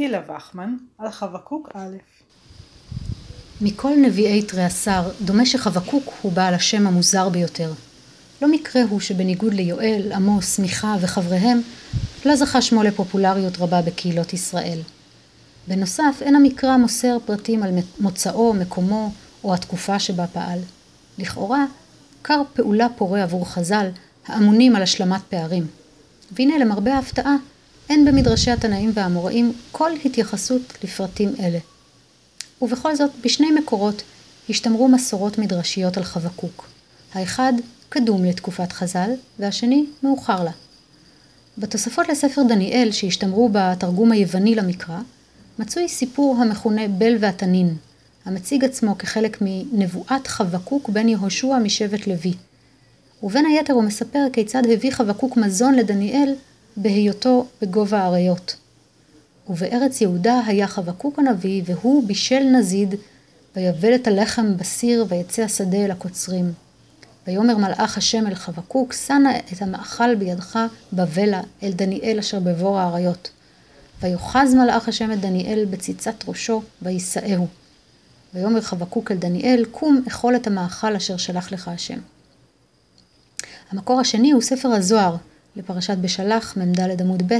גילה וחמן על חבקוק א' מכל נביאי תריעשר דומה שחבקוק הוא בעל השם המוזר ביותר. לא מקרה הוא שבניגוד ליואל, עמוס, מיכה וחבריהם, לא זכה שמו לפופולריות רבה בקהילות ישראל. בנוסף, אין המקרא מוסר פרטים על מוצאו, מקומו או התקופה שבה פעל. לכאורה, כר פעולה פורה עבור חז"ל, האמונים על השלמת פערים. והנה למרבה ההפתעה, אין במדרשי התנאים והאמוראים כל התייחסות לפרטים אלה. ובכל זאת, בשני מקורות השתמרו מסורות מדרשיות על חבקוק. האחד קדום לתקופת חז"ל, והשני מאוחר לה. בתוספות לספר דניאל שהשתמרו בתרגום היווני למקרא, מצוי סיפור המכונה בל והתנין, המציג עצמו כחלק מנבואת חבקוק בן יהושע משבט לוי. ובין היתר הוא מספר כיצד הביא חבקוק מזון לדניאל בהיותו בגובה האריות. ובארץ יהודה היה חבקוק הנביא, והוא בישל נזיד, ויבל את הלחם בסיר, ויצא השדה אל הקוצרים. ויאמר מלאך השם אל חבקוק, שנא את המאכל בידך בבלה אל דניאל אשר בבור האריות. ויאחז מלאך השם את דניאל בציצת ראשו, ויישאהו. ויאמר חבקוק אל דניאל, קום אכול את המאכל אשר שלח לך השם. המקור השני הוא ספר הזוהר, לפרשת בשלח, מ"ד עמוד ב',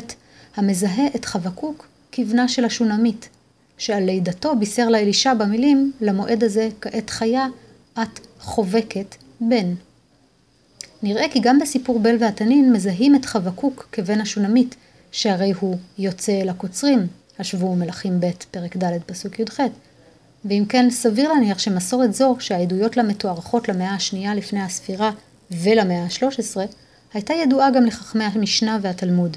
המזהה את חבקוק כבנה של השונמית, שעל לידתו בישר לה אלישע במילים, למועד הזה כעת חיה, את חובקת בן. נראה כי גם בסיפור בל והתנין מזהים את חבקוק כבן השונמית, שהרי הוא יוצא אל הקוצרים, השבו מלכים ב', פרק ד', פסוק י"ח. ואם כן, סביר להניח שמסורת זו, שהעדויות לה מתוארכות למאה השנייה לפני הספירה ולמאה ה-13, הייתה ידועה גם לחכמי המשנה והתלמוד.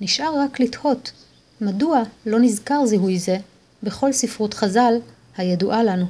נשאר רק לתהות, מדוע לא נזכר זיהוי זה בכל ספרות חז"ל הידועה לנו.